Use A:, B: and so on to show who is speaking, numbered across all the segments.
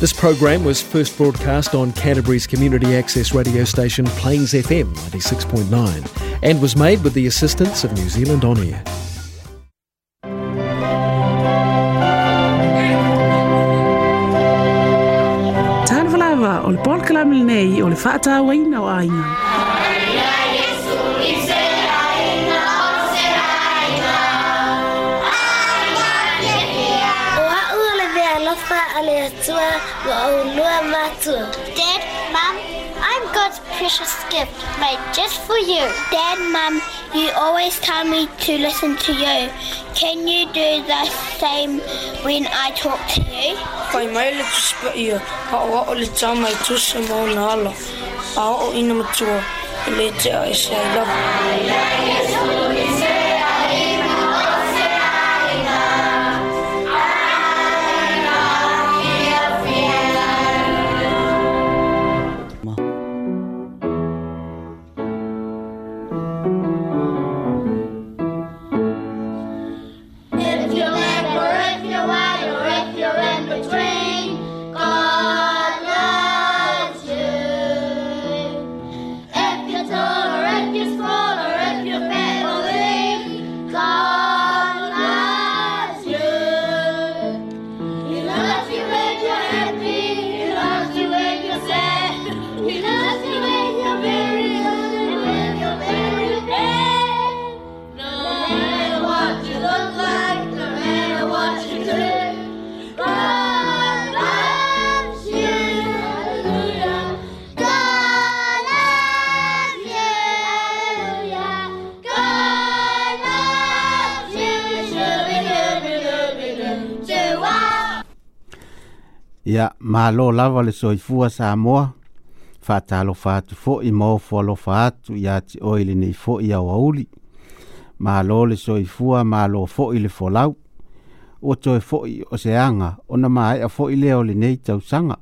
A: This program was first broadcast on Canterbury's community access radio station Plains FM 96.9 and was made with the assistance of New Zealand On Air. Tāna whalawa o le pōl kalamilnei o waina o
B: Dad, Mom, I'm God's precious gift made just for you.
C: Dad, Mom, you always tell me to listen to you. Can you do the same when I talk to you? Kai mai le tuspa ia, a oa o le tā mai tusa mō nāla, a o ina matua, e le te a e se I love you.
D: ia malo lava le soifua sa moa fatalo fatu fo i mo fo lo fatu ia ti oile nei fo ia wauli malo le soifua malo fo i le folau o toi fo i o se anga o na mai a fo i leo le nei tau sanga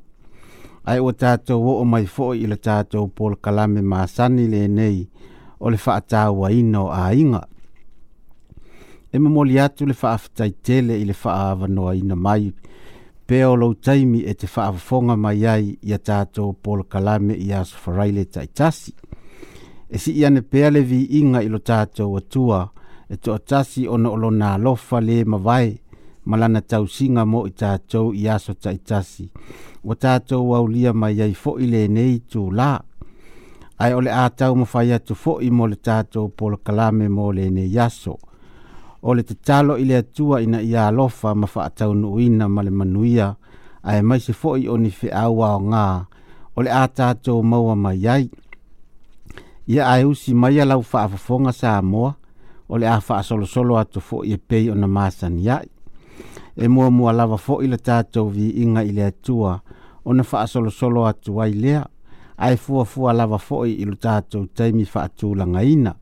D: ai o tato wo o mai fo i le tato pol kalame ma sani le nei o le fata wa ino a inga e mo liatu le fa aftai tele i le fa ava ina mai pe o lo taimi e te whaafafonga mai ai i a tātou Paul Kalame i asu whareile taitasi. E si iane peale vi inga i lo tātou e to atasi o na olo nā lofa le mawai malana tau singa mo i tātou i aso taitasi. Wa tātou au mai ai fo i nei tū la. Ai ole ātau mawhai atu fo i mo le tātou Paul Kalame mo le nei aso o le tatalo ile atua ina ia alofa ma faataunuuina ma le manuia ae mai se foi o ni awa o ole a tatou maua ma ai ia ae usi maia lau faafofoga sa moa o le a faasolosolo atu foi e pei ona masani ai e muamua lava foi le tatou vi i ile atua ona solo atu ai lea ae fuafua lava foʻi i lo tatou taimi faatulagaina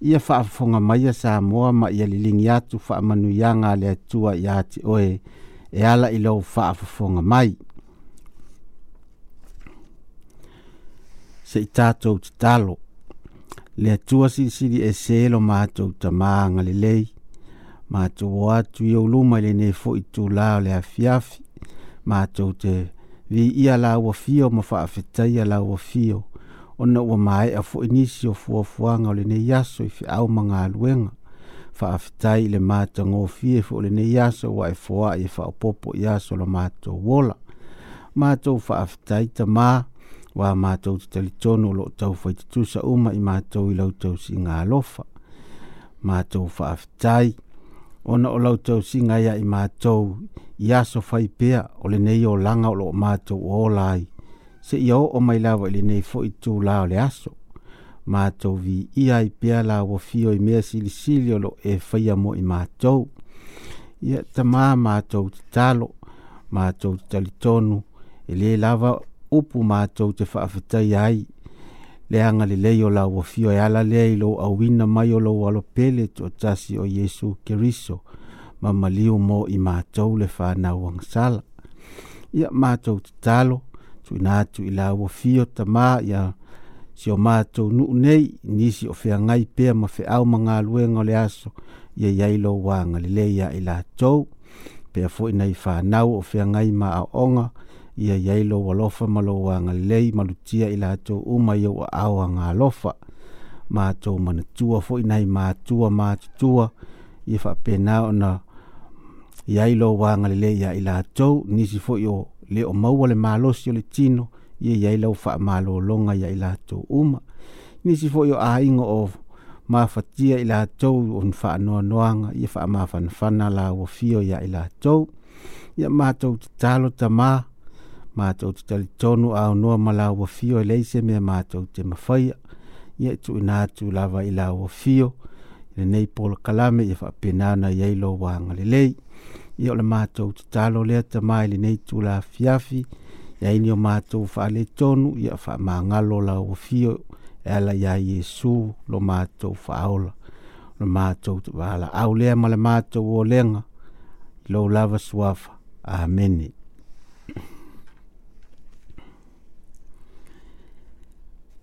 D: ia faafofoga maia sa moa ma ia lilingi atu faamanuiaga a le atua iā te oe e ala i lou faafofoga mai seʻi tatou tatalo le atua silisili esē lo matou tamā agalelei matou ō atu i ouluma i lenei foʻi tulā o le afiafi ma matou te viia lauafio ma faafetaia lauafio ona ua maeʻa foʻi nisi o fuafuaga o lenei aso i feʻau ma galuega faafitai i le matagofie fo o lenei aso ua e foaʻi e faaopoopo i aso lo matou ola matou faafitai tamā ua matou tatalitonu o loo taufaitutusa uma i matou i lautou siigalofa matou faafitai ona o lautou siga ia i matou i aso fai pea o lenei olaga o lo matou o ola seʻia oo mai lava i lenei foʻi tulā o le aso matou viia i pea la uafio i mea silisili o loo e faia mo i matou ia tamā matou tatalo matou te talitonu e lē lava upu matou te fa'afetaia ai le agalelei o la uafio e ala lea i lou auina mai o lou alopele tuatasi o iesu keriso ma maliu mo i matou le fanau agasala ia matou tatalo tu ina tu ila wa fio ta ma ya si o ma tu nu nei ni si o fea ngai pe ma fe au ma nga lue nga le aso ya ya ilo wa nga le ya ila tau pe fo ina i fa na o fea ngai ma a onga ye ya ilo wa lofa ma lo wa nga le ma lu tia ila tau u ma yo au nga lofa ma tau ma na tua fo ina i ma tua ma tua ia fa pe na ona ya ilo wa nga le ya ila tau ni si fo yo le o maua le malosi o le tino ia iai lau faamālōloga ia i latou uma nisi foʻi o aiga o mafatia i latou o faanoanoaga ia faamafanafana lauafio iā i latou ia matou tatalo tamā matou tatalitonu aonoa ma lauafio e leise mea matou te mafaia ia e tuuina atu lava i lauafio lenei polokalame ia faapena ona iai lo wagalelei ia o le matou tatalo lea tamā i lenei tulafiafi iaini o matou faaletonu ia lo la ofio e ala iā iesu lo matou faaola wala au tavalaau ma le matou olega i lou lava suafa amen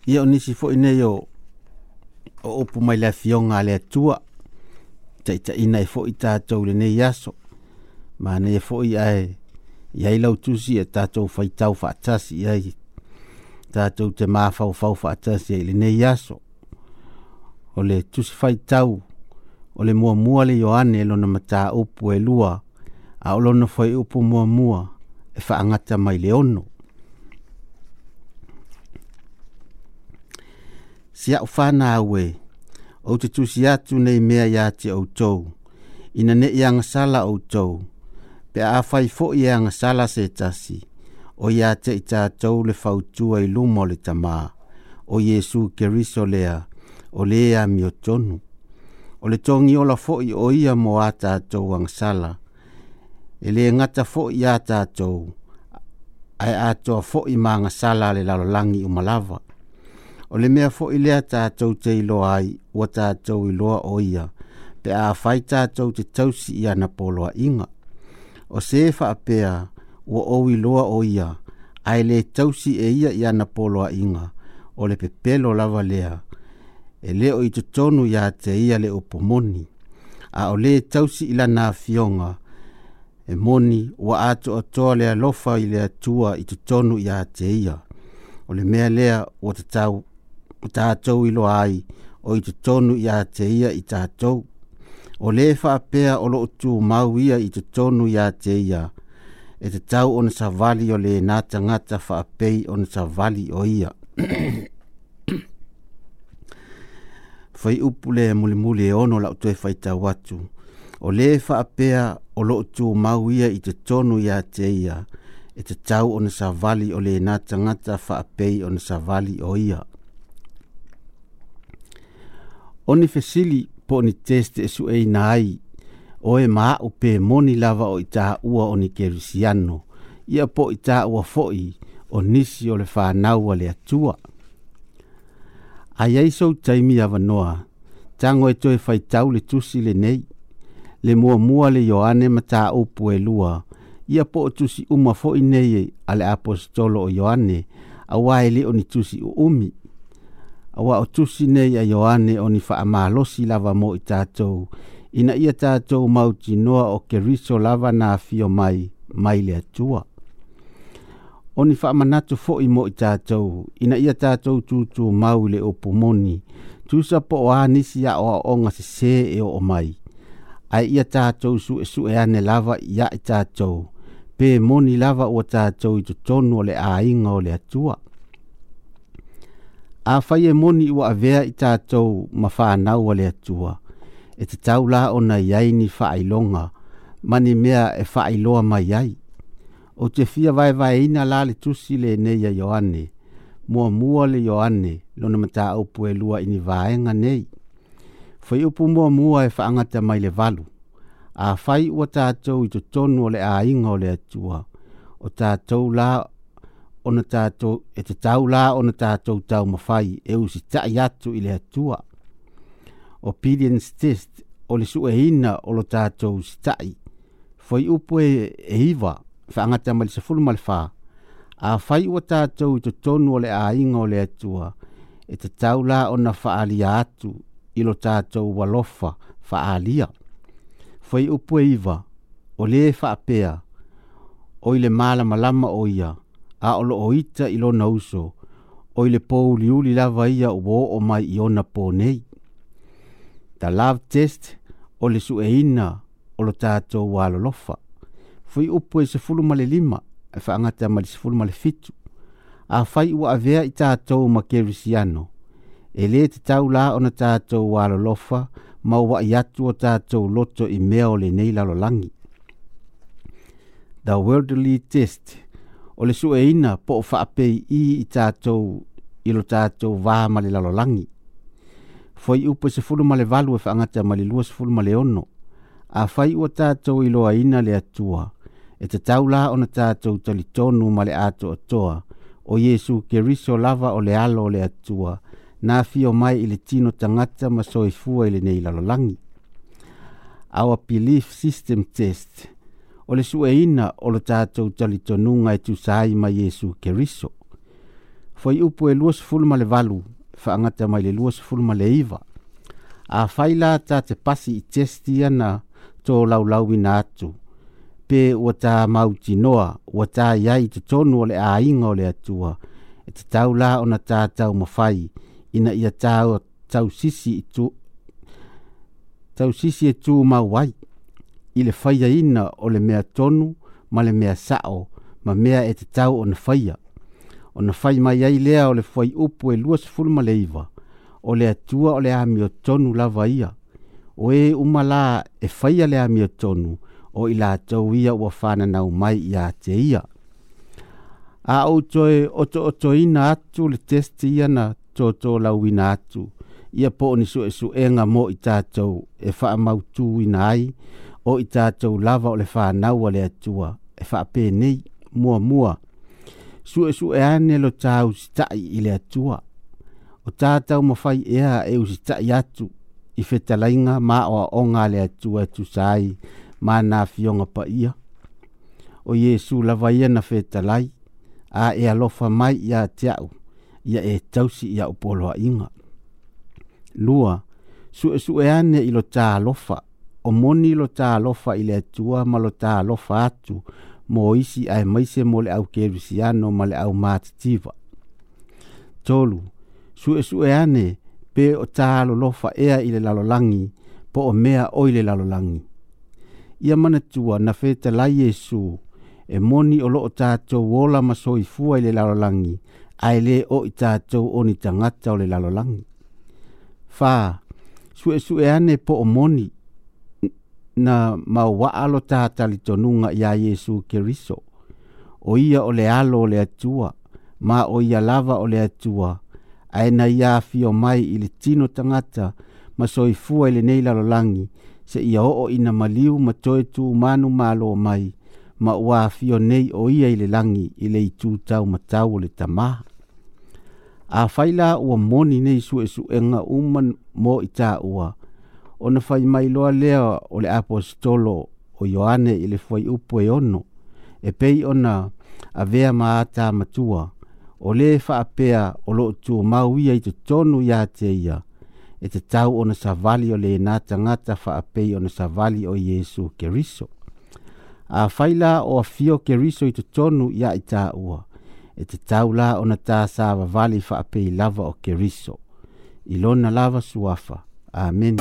D: ia o nisi foʻi nei o o upu mai le afioga a le atua taʻitaʻina e foʻi tatou lenei aso ma ne fo i ai ia i lau e tātou fai tau fa atasi ia i tātou te mā fau fau fa atasi ia i lene i aso o le tusi fai tau ole le mua mua le Ioane lo na mata upu e lua a o lo na fai upu mua mua e fa angata mai le ono si a ufana awe o te tusi atu nei mea ia te outou ina ne yang sala angasala outou pe a fai fo i anga sala se tasi o i te i tātou le fautua i lumo le tama o Jesu keriso lea o lea mi o tonu o le tongi ola fo i o ia mo a tātou anga sala e le ngata fo i a tātou ai a toa fo i ma anga sala le lalolangi o malava o le mea fo i lea tātou te ilo ai o tātou i loa o ia pe a fai tātou te tausi i ana polo a inga o se fa apea o oui loa o ia ae le tausi e ia i ana polo a inga o le pepelo lava lea e le o i totonu ia te ia le upo moni a o le tausi ila na fionga e moni ua ato atoa lea lofa i lea tua i totonu ia te ia o le mea lea ua tatau tatou i loa ai o i totonu ia te ia i tatou o le fa pea o lo tu mau ia i te tonu ia te ia e te tau ona sa vali o le nā tangata fa pei ona vali o ia fai upu le muli muli e ono la utue fai tau atu o le fa pea o lo tu mau ia i te tonu ia te ia e te tau ona sa vali o le nā tangata fa pei ona vali o ia Oni fesili po ni teste su e nai o e ma u pe moni lava o ita ua o ni kerusiano ia po ita ua foi o nisi o le whanau le atua. A iei sou taimi ava noa, tango e toi fai tau le tusi le nei, le mua mua le Ioane ma ta upu e lua, ia po o tusi uma fo nei ale apostolo o yoane. a wae le o ni tusi o umi, awa o tusi nei a Ioane o ni whaamalosi lava mo i tātou. Ina ia tātou mau noa o ke riso lava na fio mai, mai lea tua. O ni whaamanatu fo i mo i tātou. Ina ia tātou tūtū mau le o pumoni. Tūsa po o anisi a o a onga se se e o mai. Ai ia tātou su e su e ane lava ia i tātou. Pe moni lava o tātou i tu tonu o le a inga o le atua a fai e moni ua avea i tātou ma whānau a lea tua. E te tau la o na iai ni whaailonga, mani mea e whaailoa mai iai. O te fia vai vai e ina la le tusi le nei a Ioane, mua mua le Ioane, lona mata au pue lua ini vaenga nei. Fai upu mua mua e whaangata mai le valu. A fai ua tātou i to tonu o le a inga o le atua. O tātou la ona tātou e te tau lā ona tātou tau mawhai e usi tai atu i le atua. Opinions test o le su e ina o lo tātou si tai. Foi upo e, e iwa, whaangata mali sa fulu mali A fai ua tātou i to tonu o le a inga o le atua e te tau lā ona whaalia atu i lo wa lofa whaalia. Foi upo e iwa, o le e whaapea, o ile mala malama o iya a o loo ita i lona uso o i le pouliuli lava ia ua oo mai i ona po nei ta lav test o le suʻeina o lo tatou alolofa fui upu e sefulu e ma le lima e faagata ma le sefulu ma le fitu afai ua avea i tatou ma kerisiano e lē tatau la ona tatou alolofa ma uaʻi atu o tatou loto i mea o lenei lalolagi the worldly test o le sueina po o faapei i i tatou i lo tatou vā ma le lalolangi foi upu sefulu ma le valu e faagata ma le lua sefulu ma le ono afai ua tatou iloaina le atua e tatau la ona tatou talitonu ma le a o iesu keriso lava o le alo o le atua na fio mai i le tino tagata ma soifua i lenei lalolagi our belief system test o le sue ina o le tātou tali tonu e tu sai ma Yesu Keriso. Foi upu e luas fulma le valu, whaangata mai le luas fulma le iwa. A whaila tā te pasi i testi ana tō laulau i nātu. Pē ua tā mauti noa, ua tā iai te tonu o le ainga o le atua. E te tau lā o na tātou mawhai, ina ia tāu tau sisi i tū, tau sisi e tū mawai i le faia ina o le mea tonu ma le mea sa'o ma mea e tatau ona faia ona fai mai ai lea o le fuai upu e luasefulu ma leiva iva o le atua o le amiotonu la ia o ē uma e faia e le amiotonu o i latou ia ua fananau mai iā te ia a outoe otoʻotoina atu le testi ia na totolauina atu ia po o ni suʻesuʻega mo i tatou e faamautūina ai o i tātou lava o le whānau le atua e whaape nei mua mua. Su e su e ane lo tāu si tai i le atua. O tātou fai ea e u si tai atu i whetalainga mā o a o le atua tu sai mā nā fionga pa ia. O Jesu lava ia na whetalai a e alofa mai ia tiau ia e tausi ia upoloa inga. Lua, su e su e ane i lo tā o moni lo tā lofa i le atua ma lo tā lofa atu mo isi ai maise mo le au kerusiano ma le au mātitiva. Tolu, su e su e ane pe o tā lo lofa ea i le lalolangi po o mea o i le lalolangi. Ia mana tua na feta lai Yesu e moni o lo loo tātou wola ma soi fua i le lalolangi ai le o i tātou o ni tangata o le lalolangi. Fā, su e su e ane po o moni na mauaalo tatali tonuga iā iesu keriso o ia ole alo o le atua ma o ia lava ole atua ae na ia fio mai i le tino tagata ma soifua i lenei lalolagi seʻia oo ina maliu ma toe tumanu malo mai ma ua afio nei o ia i le lagi itu taumatau o le tamā afai la ua moni nei suʻesuʻega uma mo i taʻua ona fai mai loa lea o le apostolo o Ioane i le fai upo e ono, e pei ona a vea maata matua, o le faapea o lo tu mauia i te tonu ia te ia, e te tau ona savali o le nā tangata faapei ona savali o Yesu Keriso. A faila o a fio Keriso i te tonu ia i tā ua, e te tau la ona tā sa vavali faapei lava o Keriso, ilona lava suafa, Amém.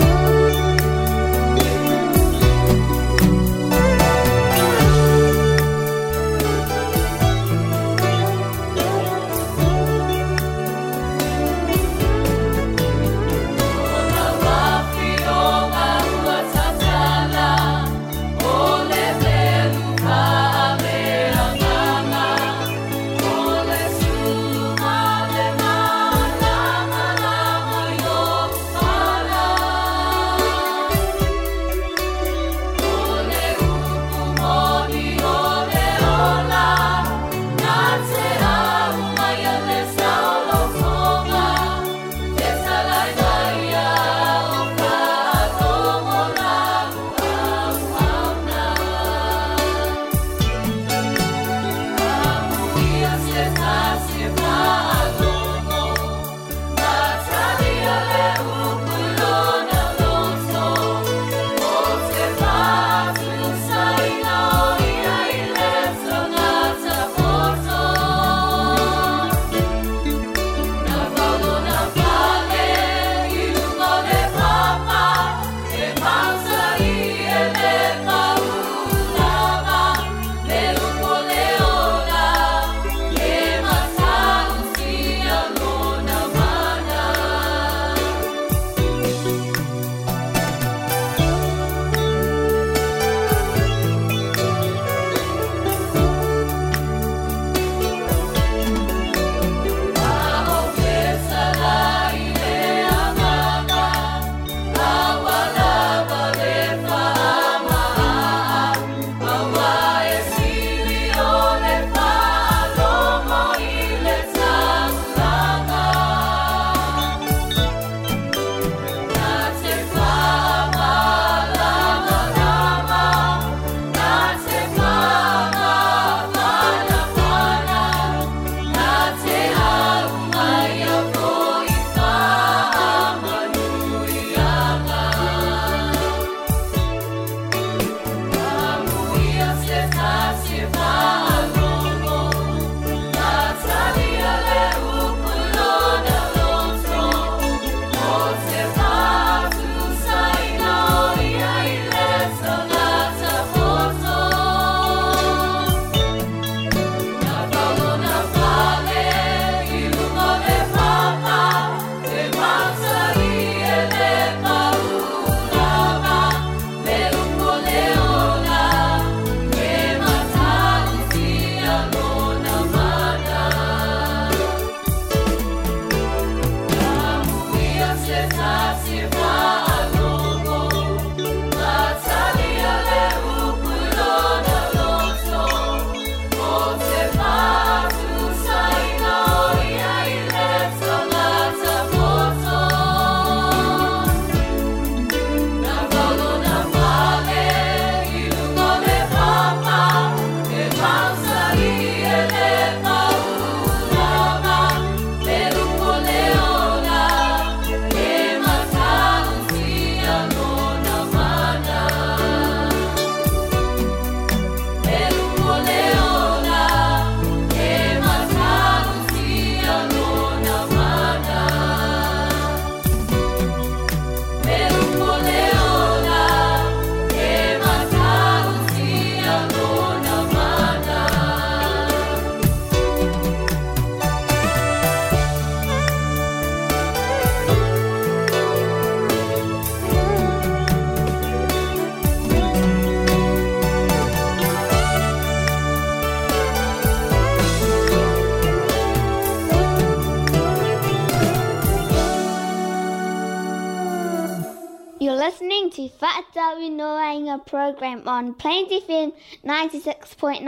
E: to Fat Zoe Noanga program on Plains FM 96.9.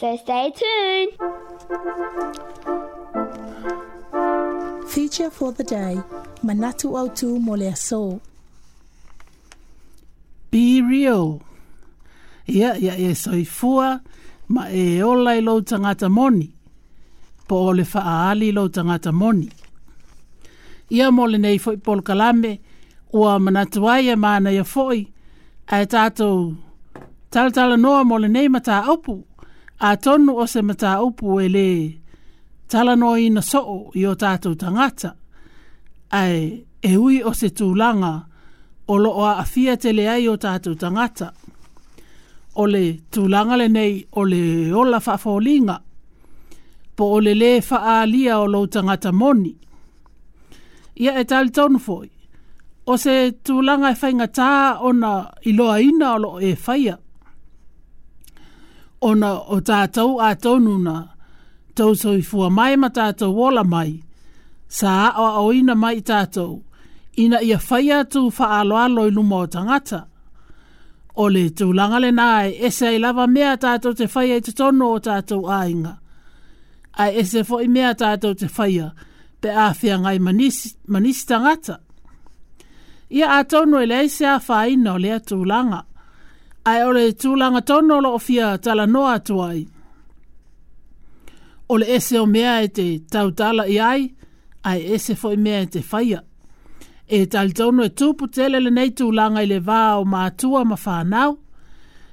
E: So stay
F: tuned. Feature for the day Manatu Autu So.
G: Be real. Ia ia e soifua ma e ola i lou tangata moni. Po o le faaali lou tangata moni. Ia mo fo foi polkalame o manatu ai e mana ia foi a e tātou talatala noa mo le nei mata opu, a tonu o se mata opu e le tala noa ina soo i o tātou tangata ai e, e ui o se tūlanga o loo a afia te le ai o tātou tangata o le tūlanga le nei o le ola whafolinga po o le le faa o lo tangata moni ia e tali tonu foi o se tūlanga e whainga tā ona iloa ina o lo e whaia. Ona o tātou a tonu na tau soi fua mai ma tātou wola mai. Sa o o ina mai tātou. Ina ia whaia tū wha alo i luma o tangata. O le tūlanga le nāe, e se ai lava mea tātou te whaia i te tono o tātou ainga. Ai e se fo i mea tātou te whaia, pe a whia ngai manisi, manisi tangata ia a tonu e lei se a whaina o lea tūlanga. Ai ole tūlanga tonu o loo fia tala noa tuai. Ole ese o mea e te tautala i ai, ai ese fo i mea e te whaia. E tali tonu e tūpu telele nei tūlanga i le vā o mātua ma whānau.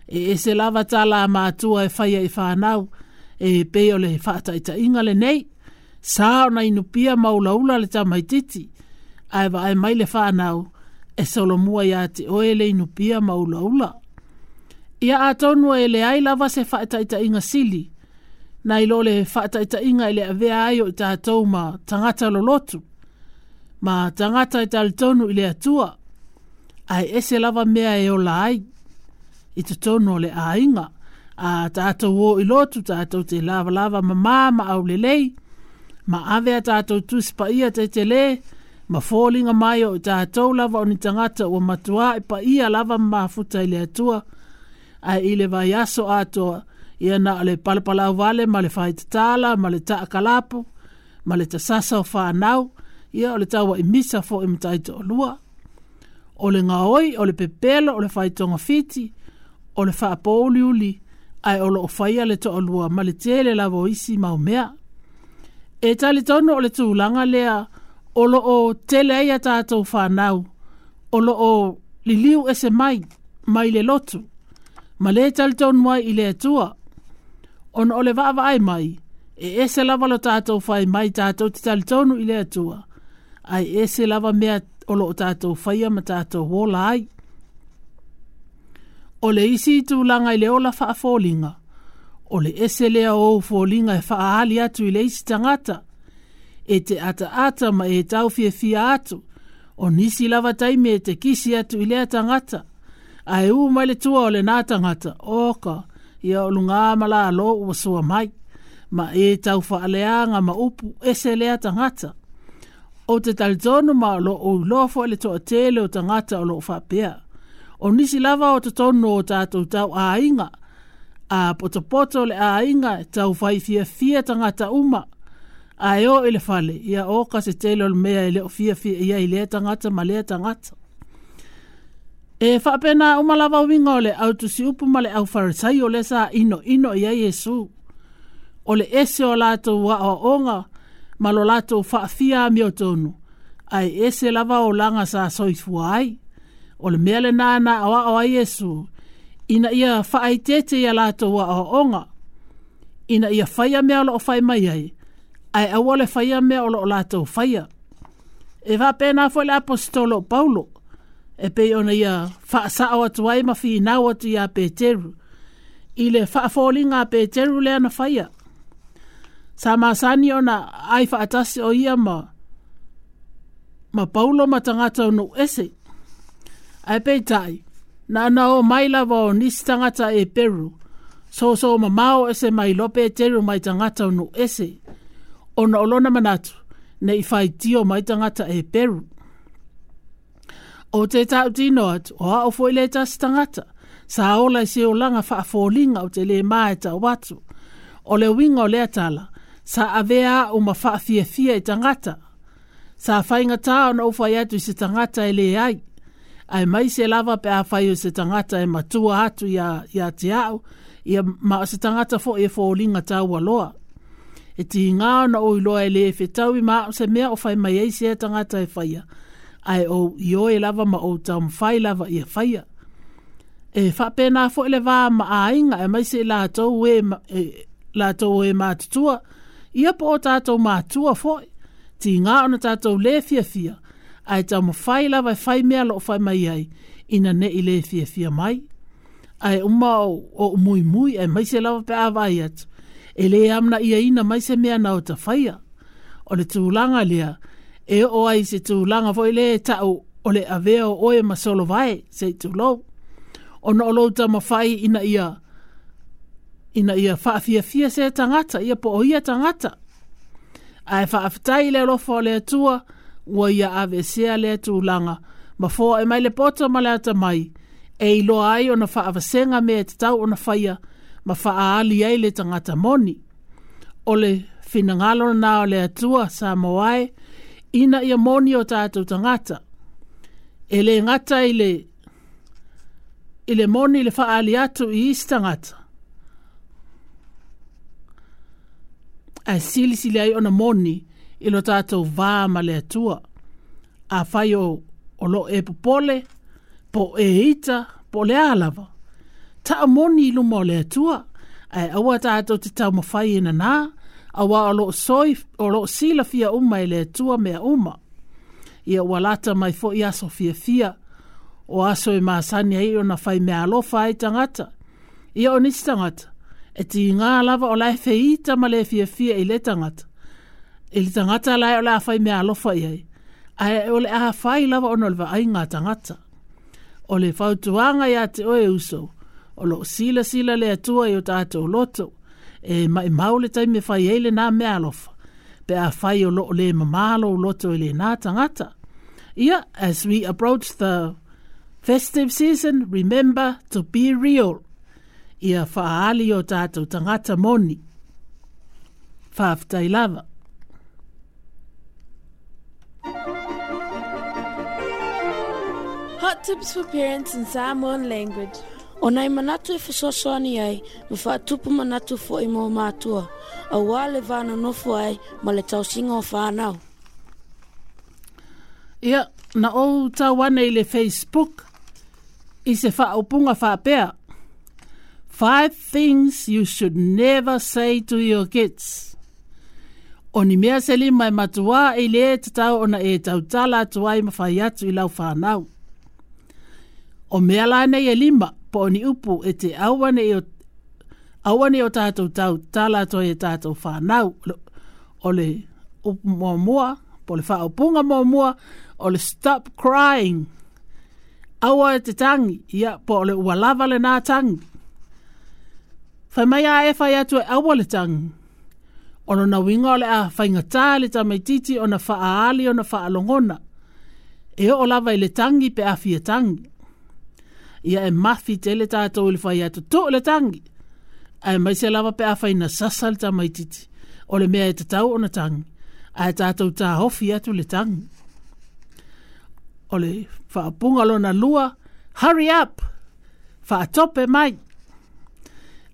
G: E ese lava tala a mātua e whaia i whānau. E pe ole le whātaita ingale nei. Sā ona inupia maulaula le tamaititi. Ai va ai mai le whānau e solo mua ia te oe inupia maula ula. Ia a tonua e ai lava se whaetaita inga sili, na ilo le whaetaita inga ele avea ai o ita atou ma tangata lolotu, ma tangata ita altonu ile atua, ai ese lava mea e ola ai, ito tonu le a inga, a tātou o ilotu, tātou te lava lava ma māma au lelei, ma avea tātou tūsipa ia te te lei, ma fōlinga mai o ta tau lava o ni tangata o matua e pa ia lava ma futa ile atua a le vai aso atua ia na ale palapala au vale ma le fai tatala ma le taa kalapo ma le ta sasa o whanau ia o le tau i misa fo i mataita o lua o le ngaoi, o le pepelo, o le fai tonga fiti o le faa pouli uli ai o lo o faia le to lua ma le tele lava o isi mau mea e tali tono o le tūlanga lea Olo o loo tele aia tatou Olo o loo liliu ese mai mai le lotu ma lē talitonu ai i le atua ona o le vaavaai mai e ese lava lo tatou fai mai tatou te talitonu i le Ai ae ese lava mea o loo tatou faia ma tatou ola ai o le isi itulaga i le ola faafoliga o le ese lea ou foliga e faaali atu i le isi tangata e te ata ata ma e tau fia fia atu. O nisi lava taimi e te kisi atu i lea tangata. A e uu maile tua o le nā tangata. Oka, ia o lunga amala alo ua sua mai. Ma e tau faaleanga ma upu ese lea tangata. O te talitonu ma lo o lofo e le toa tele o tangata o lo fapea. O nisi lava o te tonu o tātou tau a inga. A potopoto le a inga e tau fai fia fia tangata umaa a e o fale ia o ka se teilo le mea i o fia fia ia i le tangata ma le tangata. E whapena umalawa winga o le au tu si upu male au farisai o le sa ino ino ia Yesu. Ole ese o lato wa o onga ma lo lato whaafia a mio tonu. Ai ese lava o langa sa soifua ai. Ole le mea le nana a wa o a Yesu. Ina ia whaaitete ia lato wa o onga. Ina ia whaia mea lo o whaimai ai. ai ai a wale faia mea o loo lātou faia. E wha pēnā fwoi le apostolo Paulo, e pei ona ia whaasa o atu ai mawhi i nau atu ia Peteru, i le whaafoli ngā Peteru le ana faia. Sa māsani ona ai whaatasi o ia ma, ma Paulo ma tangata o nuk ese. Ai pei tai, na ana o maila wa o nisi tangata e Peru, so so ma mao ese mai lo teru mai tangata o ese ona olona manatu ne i whaitio mai tangata e peru. O te tau tino atu, o hao fo le tasi tangata, sa ola i se o langa wha o te le mae tau watu. O le winga o le atala, sa avea o ma wha fia fia i tangata. Sa whainga tau na ufa atu i se tangata e le ai. Ai mai se lava pe a whai o se tangata e matua atu i a te au, i a ma se tangata fo e fo tau aloa e ti ngā na o iloa e le e whetau i maa se mea o fai mai eise e tangata e whaia. Ai o i o e lava ma o tam fai lava i e whaia. E whapena fo e vā ma a inga e maise i la tau e, e, e mātutua. Ia po o tātou mātua fo e. Ti ngā na tātou le fia fia. Ai tam fai lava e fai mea lo o fai mai ai. Ina ne i le fia fia mai. Ai umma o, o mui mui e maise lava pe a vai atu e le amna ia ina mai se mea nao ta whaia. O le tūlanga lea, e o ai se tūlanga fo le e tau o le aveo o e masolo vai se tūlou. O na olou ta mawhai ina ia, ina ia whaafia fia se tangata, ia po o ia tangata. Ai whaafitai le lofa o le atua, ua ia ave sea le tūlanga, ma fo e mai le pota ma le ata mai, e ilo ai o na whaafasenga me e te tau o na whaia, ma faaali ai le tangata moni. O le finangalo na o le atua sa moae, ina ia moni o tātou tangata. E le ngata i le, i le moni le faaali atu i isi tangata. A sili sili ai ona moni i lo tātou vaa ma le atua. A fai o, o lo e pupole, po e hita, po le alava ta moni lu mo le tua ai awa ta to te ta mo fai na awa lo soi o sila fia o mai le tua me uma ia walata mai fo ia so fia fia o aso e masani ai o na fai me alo fai tangata ia o nisi tangata e ti ngā lava o lai fei ta ma le fia fia i le tangata i le tangata lai o la fai me alo fai ai ai o le a fai lava o no le ai ngā tangata o le fautuanga ia te oe usou o lo sila sila le atua i loto, e mai mau le eile nā mea alofa, pe a o lo le mamalo loto i le nā tangata. Ia, as we approach the festive season, remember to be real. Ia whaali o tangata moni.
H: Whaaftai lava. Hot tips for parents in Samoan language. Ona manatu e fesoasoani ai ma tupu manatu foʻi mo matua auā le vanonofo ai ma le tausiga o fanau
G: ia na o tau i le facebook i se faaupuga faapea five things you should never say to your kids oni mea se lima e matuā i lē tatau ona e tautala tala tuai ma fai atu i lau o mea la nei e lima po ni upu e te awane o awane o tātou tau tala to e tātou whanau o le upu mua mua po le wha opunga mua mua o le stop crying awa e te tangi ia po le ualava le nā tangi whai mai a e whai atu e awa le tangi ono na winga o le a whaingatā le tamaititi ona na wha aali o na wha alongona e o lava i le tangi pe a fia tangi ia e mafi te le tātou le whai atu tō le tangi. Ai mai se lava pe a na sasal ta mai titi. O le mea e te tau o na tangi. Ai tātou tā hofi atu le tangi. O le whaapunga lo na lua. Hurry up! Whaatope mai.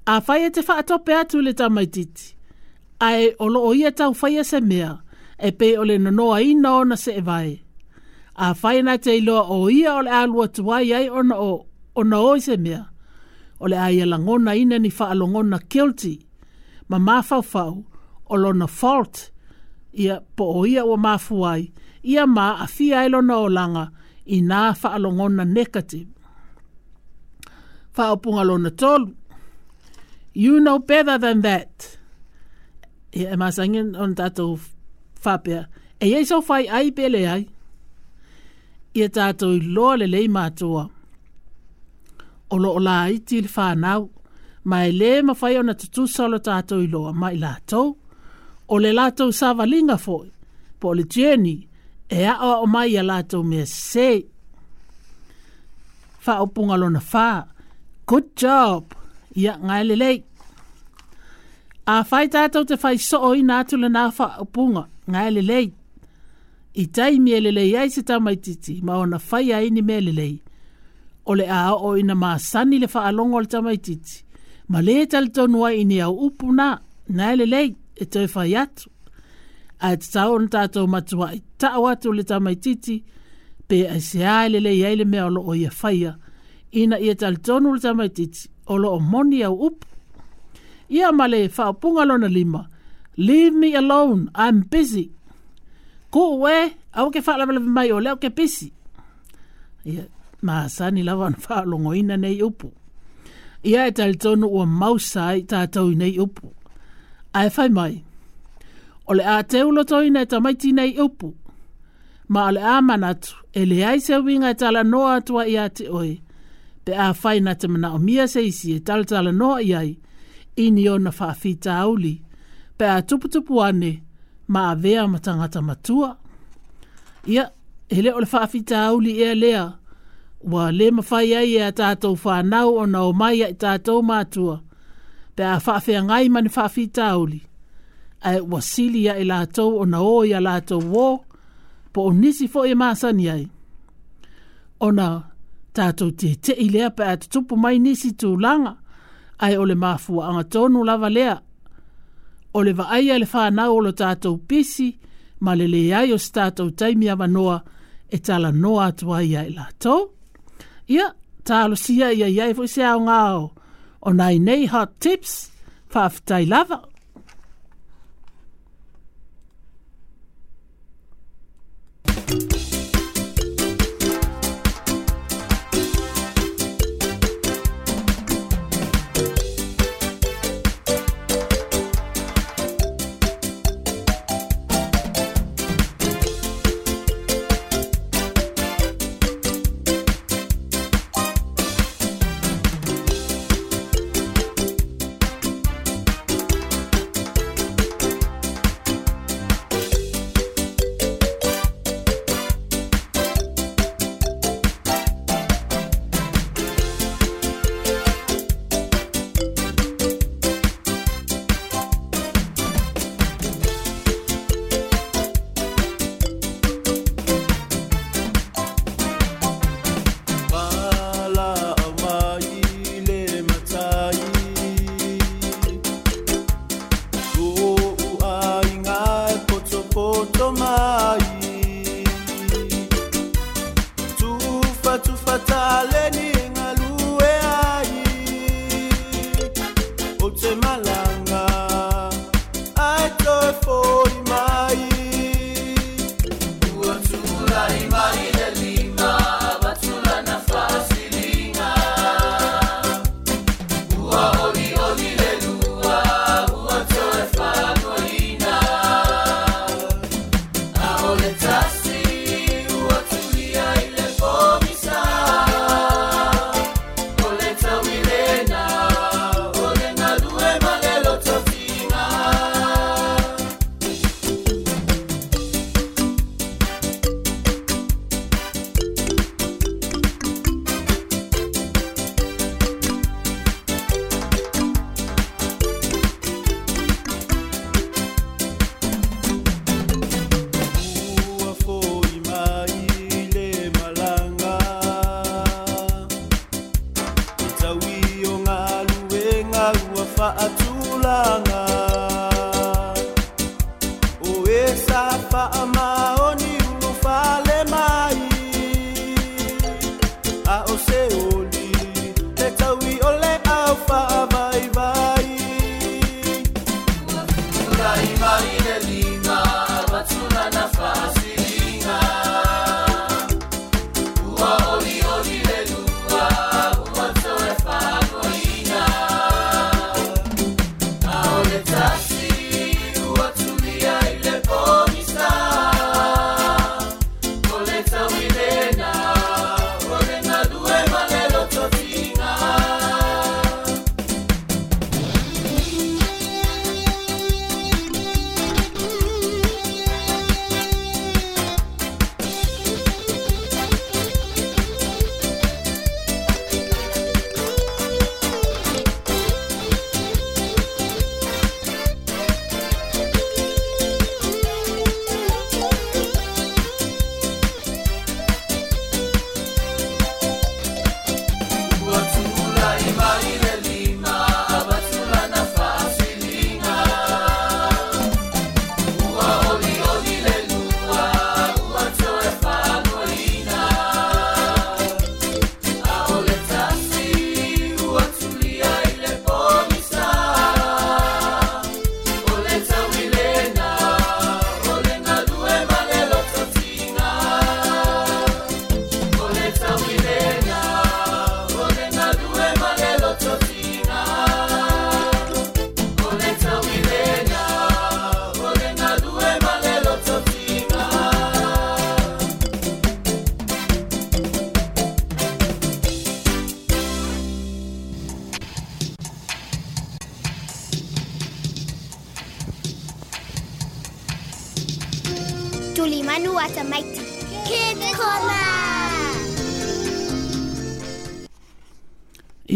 G: A whai e te whaatope atu le ta mai titi. Ai o lo o ia tau whai e se mea. E pe o le nonoa ina o na se e vai. A whai na te iloa o ia o le alua tuai ai o na o ona oi se mea. O le aia langona ina ni faalongona guilty. Ma fau, o lona fault. Ia po o ia o mafuai. Ia ma a fia e lona o langa i nā faalongona negative. Faopunga lona tolu. You know better than that. Ia e masangin on tatou fapea. E ei so fai ai pele ai. Ia tatou i loa le lei mātua. Ia Olo lo o la iti il whanau, ma e le ma whai o na tutu salo tātou i loa mai lātou, o le lātou sawa linga fōi, po le tjeni, e a o o mai a lātou mea se. Wha o punga lona fa. good job, ia ngai le lei. A whai tātou te whai so oi nātou le nā wha o punga, ngai le lei. I tai mea le lei aise tamaititi, ma o na whai aini mea le Le. o le a o ina masani le whaalongo le tamaititi. Ma le tali tonu ini au upu nā, nā ele lei e toi whai atu. A te tau na tātou matua i tau atu le tamaititi, pe a se a ele lei ele mea o lo ia whaia. Ina ia tali tonu le tamaititi, o lo moni au upu. Ia male whaapunga lona lima, leave me alone, I'm busy. Ko we, au ke whaalawalawi mai o au ke busy. Ia, yeah. maasani lava ona faalogoina nei upu ia e talitonu ua mausa ai tatou i nei upu ae fai mai o le a teu lotoina e tamaiti nei upu ma o le a manatu e leai seuiga e talanoa atua iā te oe pe a fai na te mana o mia seisi e talatalanoa i ai ini ona faafitauli pe a tuputupu ane ma avea ma tagata matua ia e leo o le faafitauli ea lea, lea Wa le mawhai ai e a tātou whānau o nao mai a i tātou mātua. Pe a whawhia ngai mani whawhi tāuli. A e wa sili a lātou o nao i a lātou wō, po o nisi fo e māsani ai. O na tātou te te i lea pe a tupu mai nisi tū langa, a ole māfua anga tonu lava lea. O le wa ai a le whānau o tātou pisi, ma le le ai o tātou taimi a wanoa e tala noa atua i a i lātou. Ia, tā alusia ia iai e fwisi ao ngāo. O nai nei hot tips, whaafitai lava. Longer.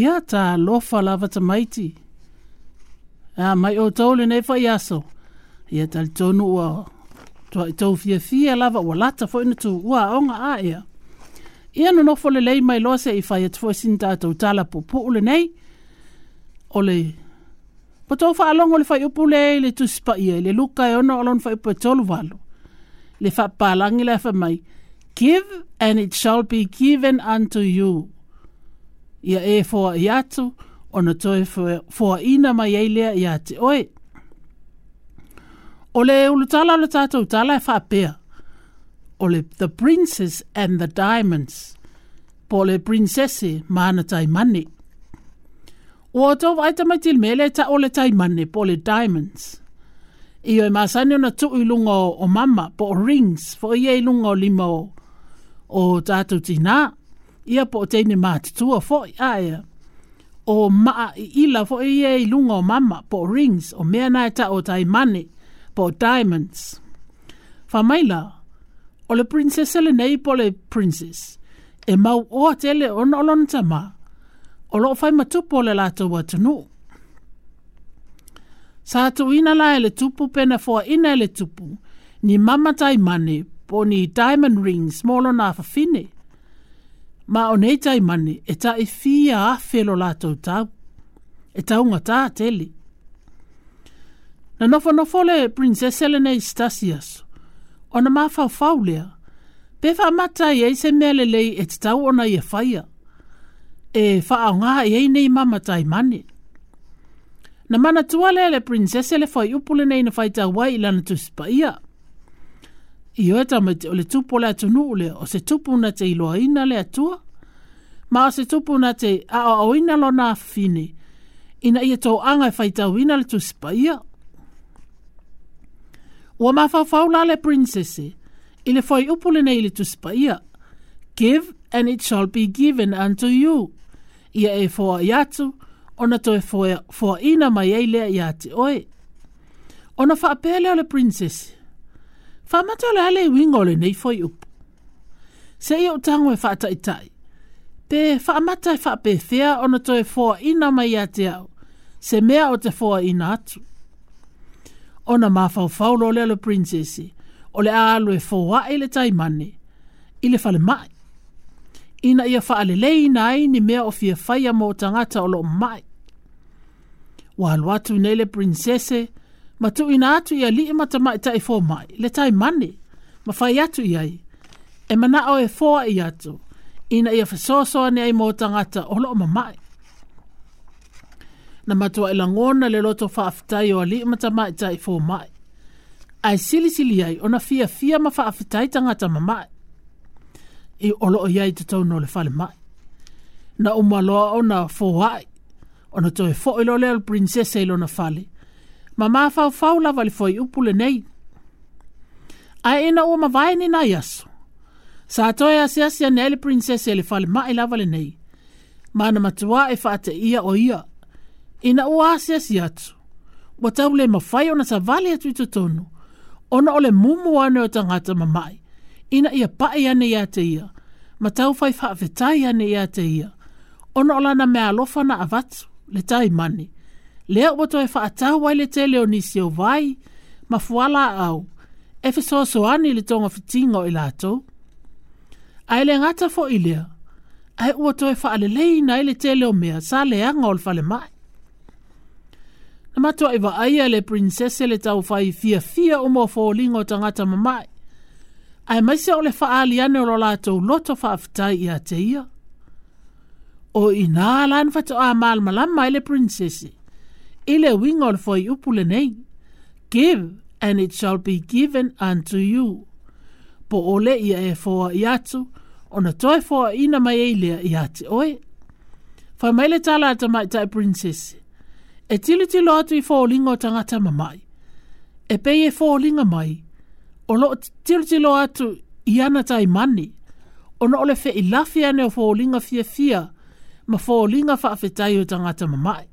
G: ia ta alofa lava tamaiti a mai o tau lenei fai aso ia talitonu ua toaʻitou fiafia lava ua lata tu na tuuaʻoga a ia ia nonofo lelei mai loa seʻi fai atu foʻi sini tatou tala puʻupuʻu lenei o le fa faalogo o le faiupu le le tusi paia le luka e ona o lona faiupu e tolu valo le faapalagi le afa mai give and it shall be given unto you ia e foa i atu, ona toi foa ina mai eilea i ate oe. O le ulutala le tātou tala e whapea, o le The Princess and the Diamonds, po le princesse mana tai mani. O ato vai tamai til mele ta o le tai mani po le diamonds. Iyo e masani o na tuu ilunga o mama po rings, po iye ilunga o limo o tātou tinaa ia po o teine mātutua fo i aia. O maa i ila fo i e lunga o mama po rings o mea nai ta o tai mane po diamonds. Fa maila, o le princess ele nei po le princess, e mau o tele o na olon ta maa, o lo fai matupo le lato wa tunu. Sa tu ina la ele tupu pena fo ina ele tupu, ni mama tai mane po ni diamond rings molo na fa fine. Ma o nei tai mani, e ta e fia a whelo lātou tau. E taunga tā tele. Na nofo nofo le Princess Helena Stasias, o na mawhau fau lea, pe wha mata i eise mele lei e te tau ona i e whaia. E wha au ngā i ei nei mama tai mani. Na mana tuale le Princess Helena fai upule nei na whai wai i lana tusipa ia. i oe ta me te ole tupo le atunu ule o se tupu na te iloa ina le atua. Ma o se tupu na te a o o ina lona fine. Ina ia tau anga e whaitau ina le tusipa ia. Ua mawhawhau la le princesse. Ile whai upule nei le tusipa ia. Give and it shall be given unto you. Ia e fōa iatu, ona to e fōa ina mai ei lea ia te oe. Ona whaapele o le princesse Whamata le ale wingo le nei foi upu. Se i o tango e whaata itai. tai. fa mata e whape fea ona toi fo ina mai a au. Se mea o te fo ina atu. Ona ma fau fau lo le alo princesi. O le alo e fua e le tai Ile I le fale mai. Ina ia fa ale lei nai ni mea o fia whaia mō tangata o lo mai. Wa alu atu nei le princesi ma tu ina atu ia li ima ta mai tai fō mai, le tai mani, ma whai atu ia i. E mana o e fō i atu, ina ia whasosoa ni ai mō tangata o lo ma mai. Na matua e ngona le loto whaafitai o li ima ta mai tai fō mai. Ai sili sili ai, ona fia fia ma whaafitai tangata ma mai. I o lo iai tu tau no le fale mai. Na umaloa ona na ai, ona to e fō ilo leo princesa ilo na whale ma ma fau fau lava le foi upu nei. A e na ua mawai ni na yaso. Sa atoe ase ase ane ele princesi ele fale mai lava le nei. Ma na matua e fate ia o ia. Ina ua ase ase atu. Wa tau le mawai ona sa vale atu ito tonu. Ona ole mumu ane o tangata mamai. Ina ia pae ane ia te ia. Ma tau fai faa vetai ane ia te ia. Ona ola na mea alofa na avatu le tai mani lea ua toe faatau ai le tele o nisi o vai ma fuala au e soa i le togafitiga o i latou Ai le gata foʻi lea ae ua toe faaleleina ai e le tele o mea sa leaga o le mai. na matuaʻi vaaia le prinsese le taufai fiafia uma o foliga ta tagata mamaʻe ae maise o le faaaliane o lo latou loto faafetai iā te ia o ina lana fatoʻā malamalama ai le prinsese i le winga foi upu nei. Give, and it shall be given unto you. Po ole ia e foa i atu, o na toi foa ina mai e lea i ati oe. Fai mai tala ata mai tai princess. E tili tilo atu i foa linga o tangata mamai. E pei e foa linga mai. O lo tili tilo atu i ana tai mani. O na ole fe ilafia ne ane o foa linga fia fia. Ma foa linga faa fetai o tangata mamai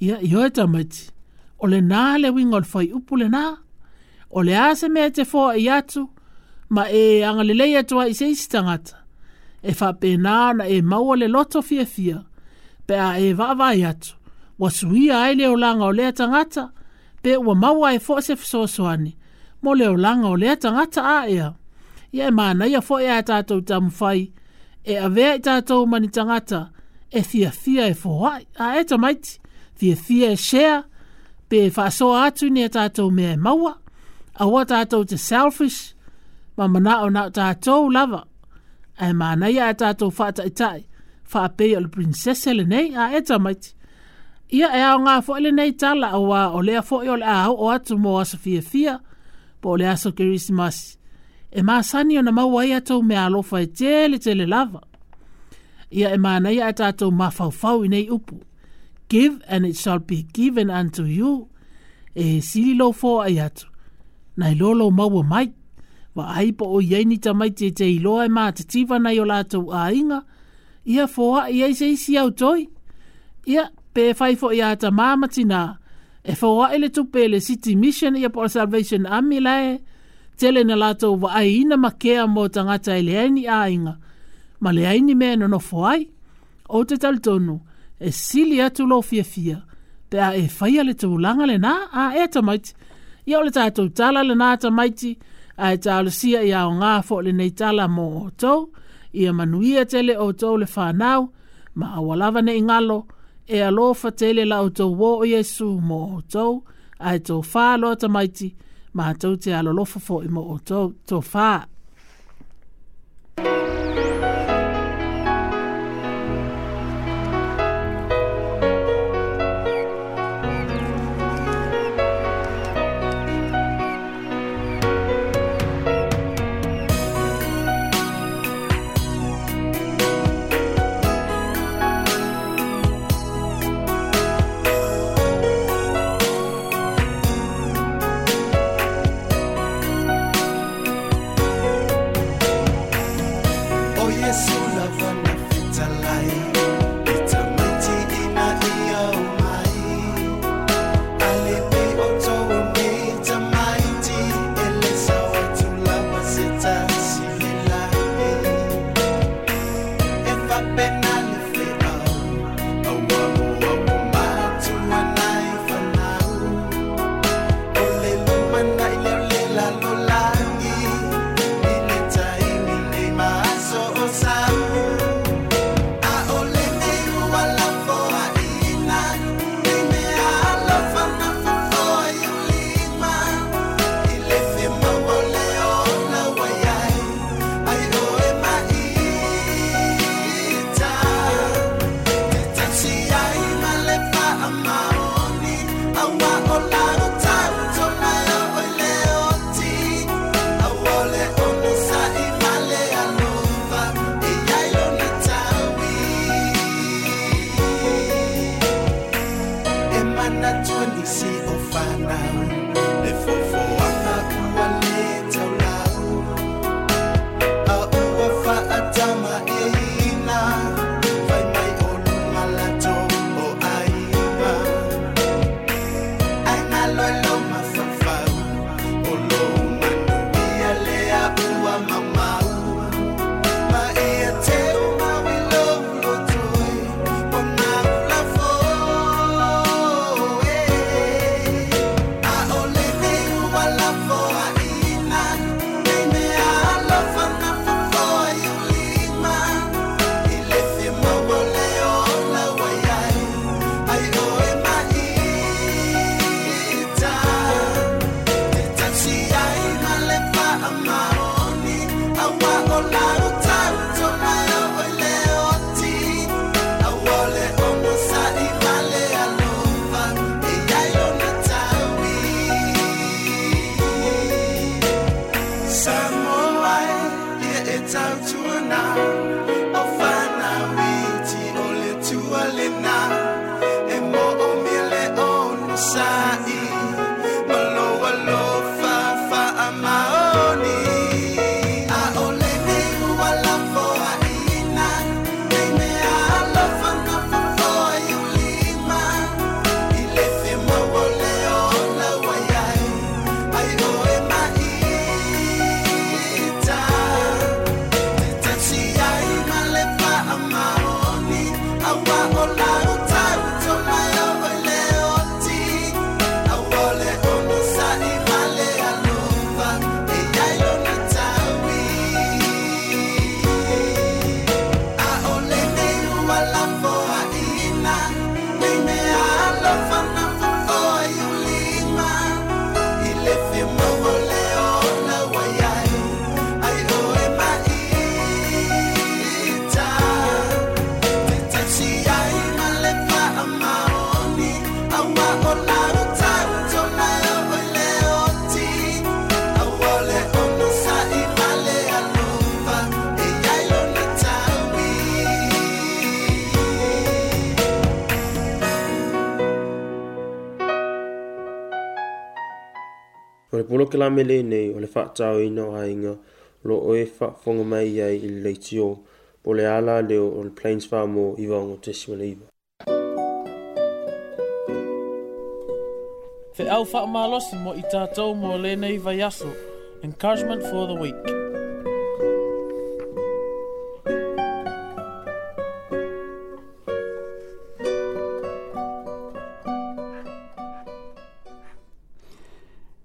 G: ia i hoi tamaiti. O le nā le winga o le fai upu le nā. O le ase me te fō i atu, ma e angalelei atua i seisi tangata. E wha pē nā na e maua le loto fia fia, pē a e wā atu. Wa sui ai leo langa o lea tangata, pē ua maua e fō se fsoswani. Mo leo langa o lea tangata a ea. Ia e mana ia fō e a tātou tamu fai, e a vea i tātou mani tangata, e fia fia e fō a e tamaiti fia fia e share, pe whaso atu ni a tātou mea maua, a hua tātou te selfish, ma mana o nā tātou lava, e mana ia a tātou whaata i tai, whaape o le princess hele nei a e tamaiti. Ia e ao ngā fo ele nei tala o wā o lea fo o le au o atu mō asa fia fia, po le aso kirisimasi. E mā sani o na maua ia tau mea alofa e tele tele lava. Ia e mana ia e tātou mā i nei upu. Give, and it shall be given unto you. E sililo fo ai atu. Nai lolo maua mai. Wa aipa o iei ni tamai te te iloa e na nei o lātou ainga. Ia fo a iei se isi au toi. Ia, pe fai fo ia ta māmatina. E fo a ele tupe le City Mission ia po Salvation Army lae. Tele na lātou wa ai ina makea mō tangata ele aini ainga. Ma le aini mea nono fo ai. O te taltonu. e sili atu lo fia fia pe e faya le tau langa le na a e ta maiti ia o le ta tau tala le na ta maiti a e ta alo sia ia o ngā fo le nei tala mo o tau ia manuia tele o tau le whanau ma awalava ne ingalo e alofa tele la o tau wo o yesu mo o tau a e tau wha lo ta maiti ma tau te alo lofa fo i mo o tau tau wha
I: ke la mele nei o le faatauina o aiga lo oe faafofoga mai ai i le leitio po le ala leo o le plains famo i vaogo tesi ma le
J: iva feʻau faamalosi mo i tatou mo vai aso. encouragement for the week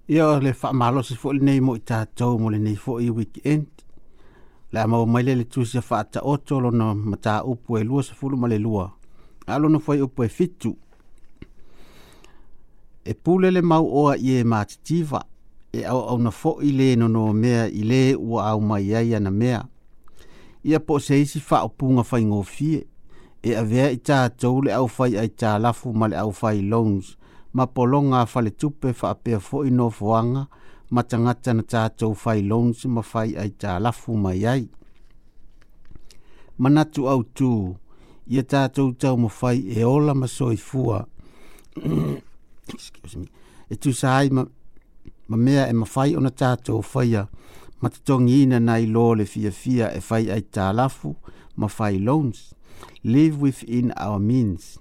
I: ia le o malo se foʻi nei mo i tatou mo lenei i weekend le a maua mai le le tusi a faataoto lona mataupu e lua sefulu ma le lua a lona fai upu e fitu e pule le mau oa i e matitiva e au na foʻi le nono mea i lē ua aumai ai ana mea ia po se isi faaupuga faigofie e avea i tatou le au aufai ai talafu ma le aufai loans ma polonga fale tupe faapea foʻi nofoaga ma chan cha tatou fai loans ma fai ai talafu mai ai cha autū ia tatou taumafai e ola ma soifua e tusa ai ma, ma mea e mafai ona tatou faia ma na nai lo le fiafia e fai ai talafu ma fai loans live within our means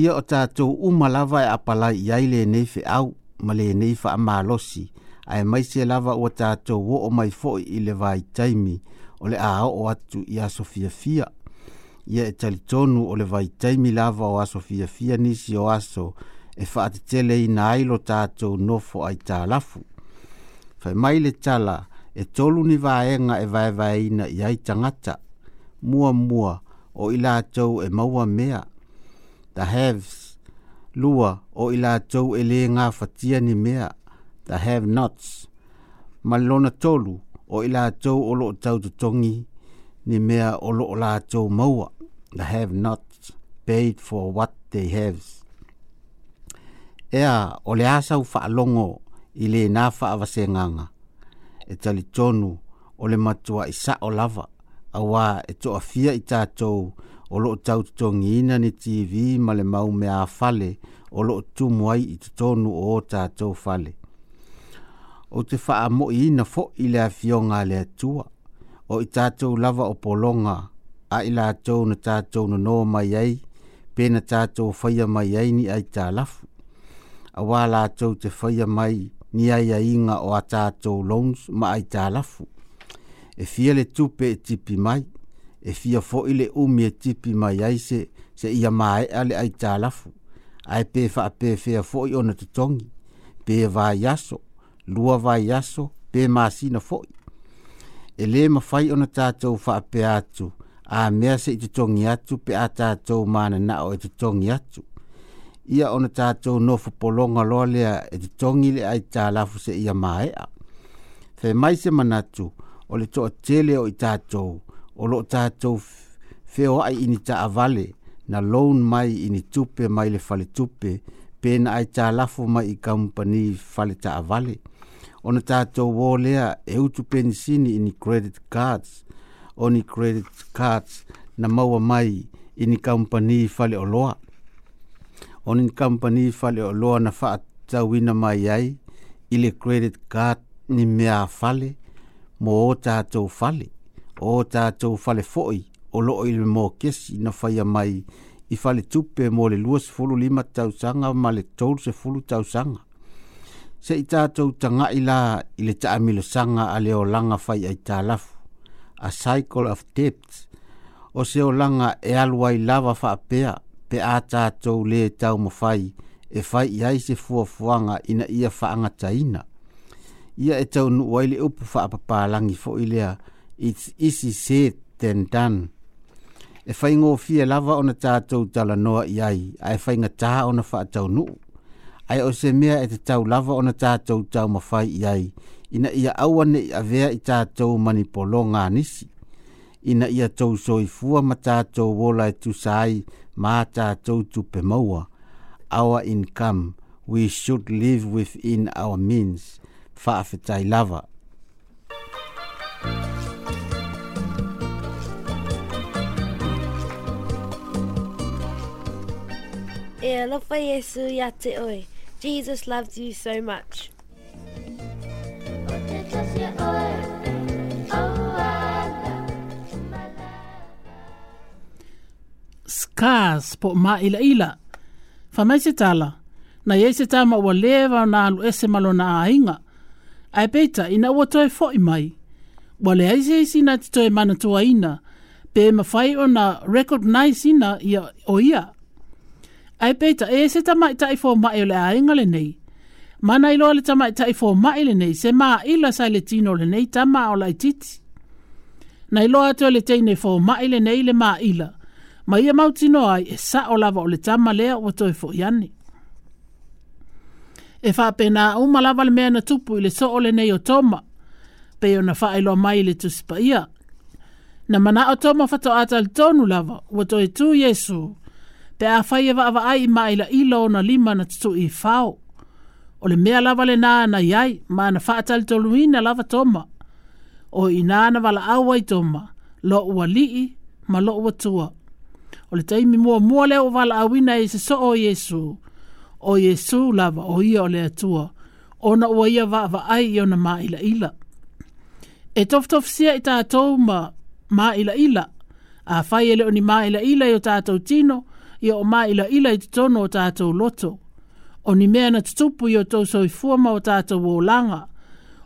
I: ia o tātou uma lava e apala i le nei au ma le nei fa amalosi ai mai se lava o tātou o mai foi i le vai taimi o le aho o atu i a Sofia Fia. Ia e talitonu o le vai taimi lava o a Sofia Fia nisi o aso e fa atetele i na ailo tātou nofo ai tā lafu. Fai mai le tala e tolu ni vaenga e vaevaeina i ai tangata. Mua mua o ila tau e maua mea the haves lua o i latou e lē gafatia ni mea the have nots Malona tolu o i latou o loo taututogi ni mea o la latou maua the have nots paid for what they have. ea o le a sau faalogo i lēnā faavasegaga e talitonu o le matua matuaʻi o lava auā e toʻafia i tatou o loo tautotogiina ni tv ma le mau mea fale o loo tumu ai i totonu o o tatou fale ou te faamoʻiina fo le afioga a le atua o i tatou lava o pologa a i latou na tatou nonoa mai ai pe na tatou faia mai ai ni ai talafu auā latou te faia mai ni aiaiga o a tatou lons ma ai talafu e fia le tupe e tipi mai e fia foʻi le umi e tipi mai ai se se ia maeʻa le ai talafu ae pe faapefea foʻi ona totogi pe vaiaso lua vaiaso pe masina foʻi e lē mafai ona tatou faapea atu a mea seʻi totogi atu pe a tatou mananaʻo e totogi atu ia ona tatou nofo pologa loa lea e totogi le ai talafu se ia maeʻa fe mai se manatu o le toʻatele o i tatou o lo tātou feo ai ini tā avale na loan mai ini tupe mai le fale tupe pēna ai tā lafo mai i kampani fale tā avale. O na tātou wō lea e utu pensini ini credit cards o ni credit cards na maua mai ini kampani fale o loa. O ni kampani fale o loa na whaatawina mai ai ile credit card ni mea fale mo o tātou fale o tātou fale foi o loo ili mō kesi na whaia mai i fale tupe mō le luas fulu lima tau sanga ma le tōru se fulu tau sanga. Se i tātou tanga i la i le taamilo sanga a leo langa fai ai tālafu, a cycle of depth, o se o langa e aluai lava wha apea pe a tātou le tau mo fai e fai i ai se fua fuanga ina ia wha angataina. Ia e tau nu waili upu wha apapalangi fo i lea, it's easy said than done. E whai ngō fia lava ona tātou tala noa i ai, a e whai ngā ona whaatau nuu. Ai o se mea e te tau lava ona tātou tau mawhai i ai, ina ia awane i avea i tātou manipolo ngā nisi. Ina ia tau soi fua ma tātou wola e tu sai mā tātou tu pe maua. Our income, we should live within our means. Whaafetai lava. Whaafetai lava. E alofa Yesu ya te oe. Jesus
G: loves you so much. Skars po ma ila ila. Fa mai se tala. Na ye se tama wa lewa na alu ese malo na ainga. Ai peita ina ua toi fo mai. Wa le aise isi na titoe mana tua ina. Pe mawhai o na recognize ina ia o ia. O ia ai peita e se tama i tai fo mai le ai le nei. Mana i loa le tama i tai fo mai le nei, se maa ila sai le tino le nei, tama o lai titi. Na i loa atu le teine fo mai le nei le maa ila, ma ia e mau tino ai e sa o lava o le tama lea o toi fō iane. E wha pēnā au malawa le mea na tupu i le so o le nei o toma. Pe peo na wha loa mai le tusipa ia. Na mana o toma fato ata le tonu lava, o to e tu Yesu, pe a fai e wa ai ma ila ila o na lima na tutu i fao. O le mea lava le nā na iai, ma na whaatali toluina lava toma. O i nā na wala awa i toma, lo ua lii, ma lo ua tua. O le taimi mua mua leo wala awina i e se so o Yesu. O Yesu lava o ia o le atua, o na ua ia wa ai i o na ma ila ila. E toftof sia i tātou ma ma ila ila, a fai ele o ni ma ila ila i o tātou tino, o ia o mai ila ila i tono o tātou loto. O ni mea na tutupu i o tau soi fuama o tātou o langa.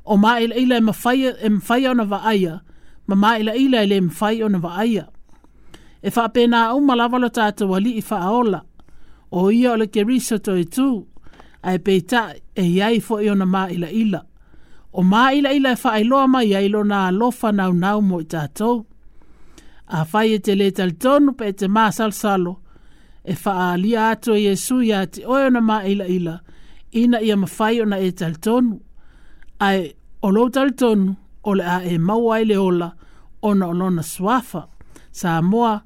G: O mai ila ila e, e o na vaaia, ma mai ila ila ila e o na vaaia. E whapena au malawala tātou ali i whaaola. O ia o le keriso toi tū, a e peita e iai fo i o na mai ila ila. O mai ila ila e whaailoa mai ia ilo na alofa nau mo i tātou. A whai e te le tal tonu pe te mā salsalo, e whaalia ato e i Esu ia te oeo na mā ila ila. Ina ia mawhai ona e taltonu. Ai, o lo taltonu, o le a e mauai le ola, ona o lona swafa. Sa moa,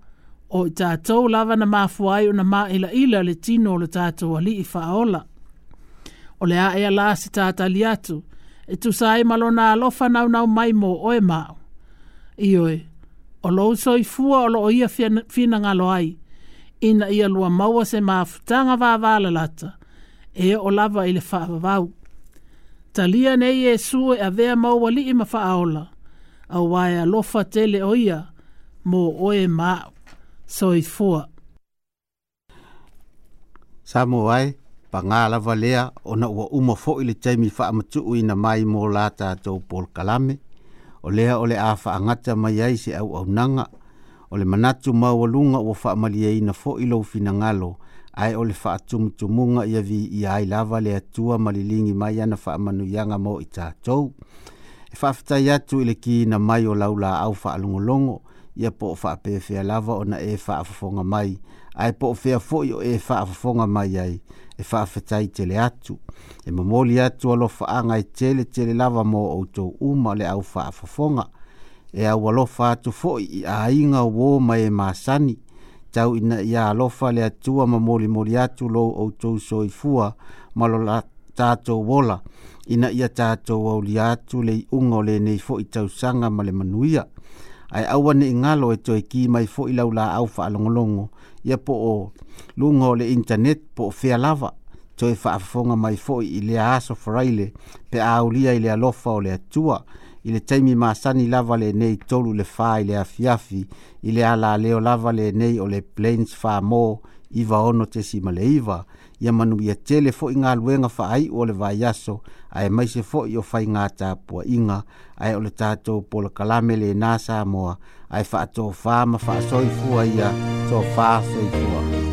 G: o i tātou lava na mā fuai ona mā ila ila le tino o le tātou ali i whaola. O le a e ala si tātali atu, e tu sa e malona alofa nau nau mai mō o e mao. Ioe, o lo soi fua o lo o ia fina ngalo ai, ina ia lua maua se mafutanga vāvāla lata, e o lava i vau. whaavavau. Talia nei e sua e avea maua li ima whaaola, a wae lofa tele oia, mō oe māu, soi fua.
I: Samo wai, pa ngā lava lea, o na ua uma fo ili teimi whaamatuu ina mai mō lata tau Paul Kalame, o lea o le āwha angata mai ai se au au nanga o le manatu maualuga ua faamaliaina foʻi lou finagalo ae o le faatumutumuga ia vi ia ai lava le atua ma lilingi mai ana faamanuiaga mo i tatou e faafetai atu i le kina mai o lau laau faalogologo ia po o faapeafea lava ona e faafofoga mai ai po o fea foʻi o e faafofoga mai ai e faafetai tele atu e momoli atu alofaaga tele tele lava mo outou uma o le au faafofoga e a alofa atu fo'i i ainga wō mai e māsani. Tau ina i alofa le atua ma moli moli atu lo au tou soi fua ma lo la tātou wola. Ina ia tātou au li atu le i unga le nei fo'i tau sanga ma le manuia. Ai awa ne ingalo e toi ki mai fo'i lau la au fa alongolongo. Ia po o lunga o le internet po o fea lava. Toi fa afonga mai fo'i i le aso faraile pe aulia i le alofa o le atu ile taimi masani lava lenei tolu le fā i le afiafi i le a lāleo lava lenei o le plains famo iva ono tesi ma le iva ia manuia tele foʻi galuega faaiʻu o le vaiaso ae maise fo foʻi o faigā tapuaʻiga ae o le tatou polakalame lenā sa moa ae faatofā ma faasoifua ia tofā soifua so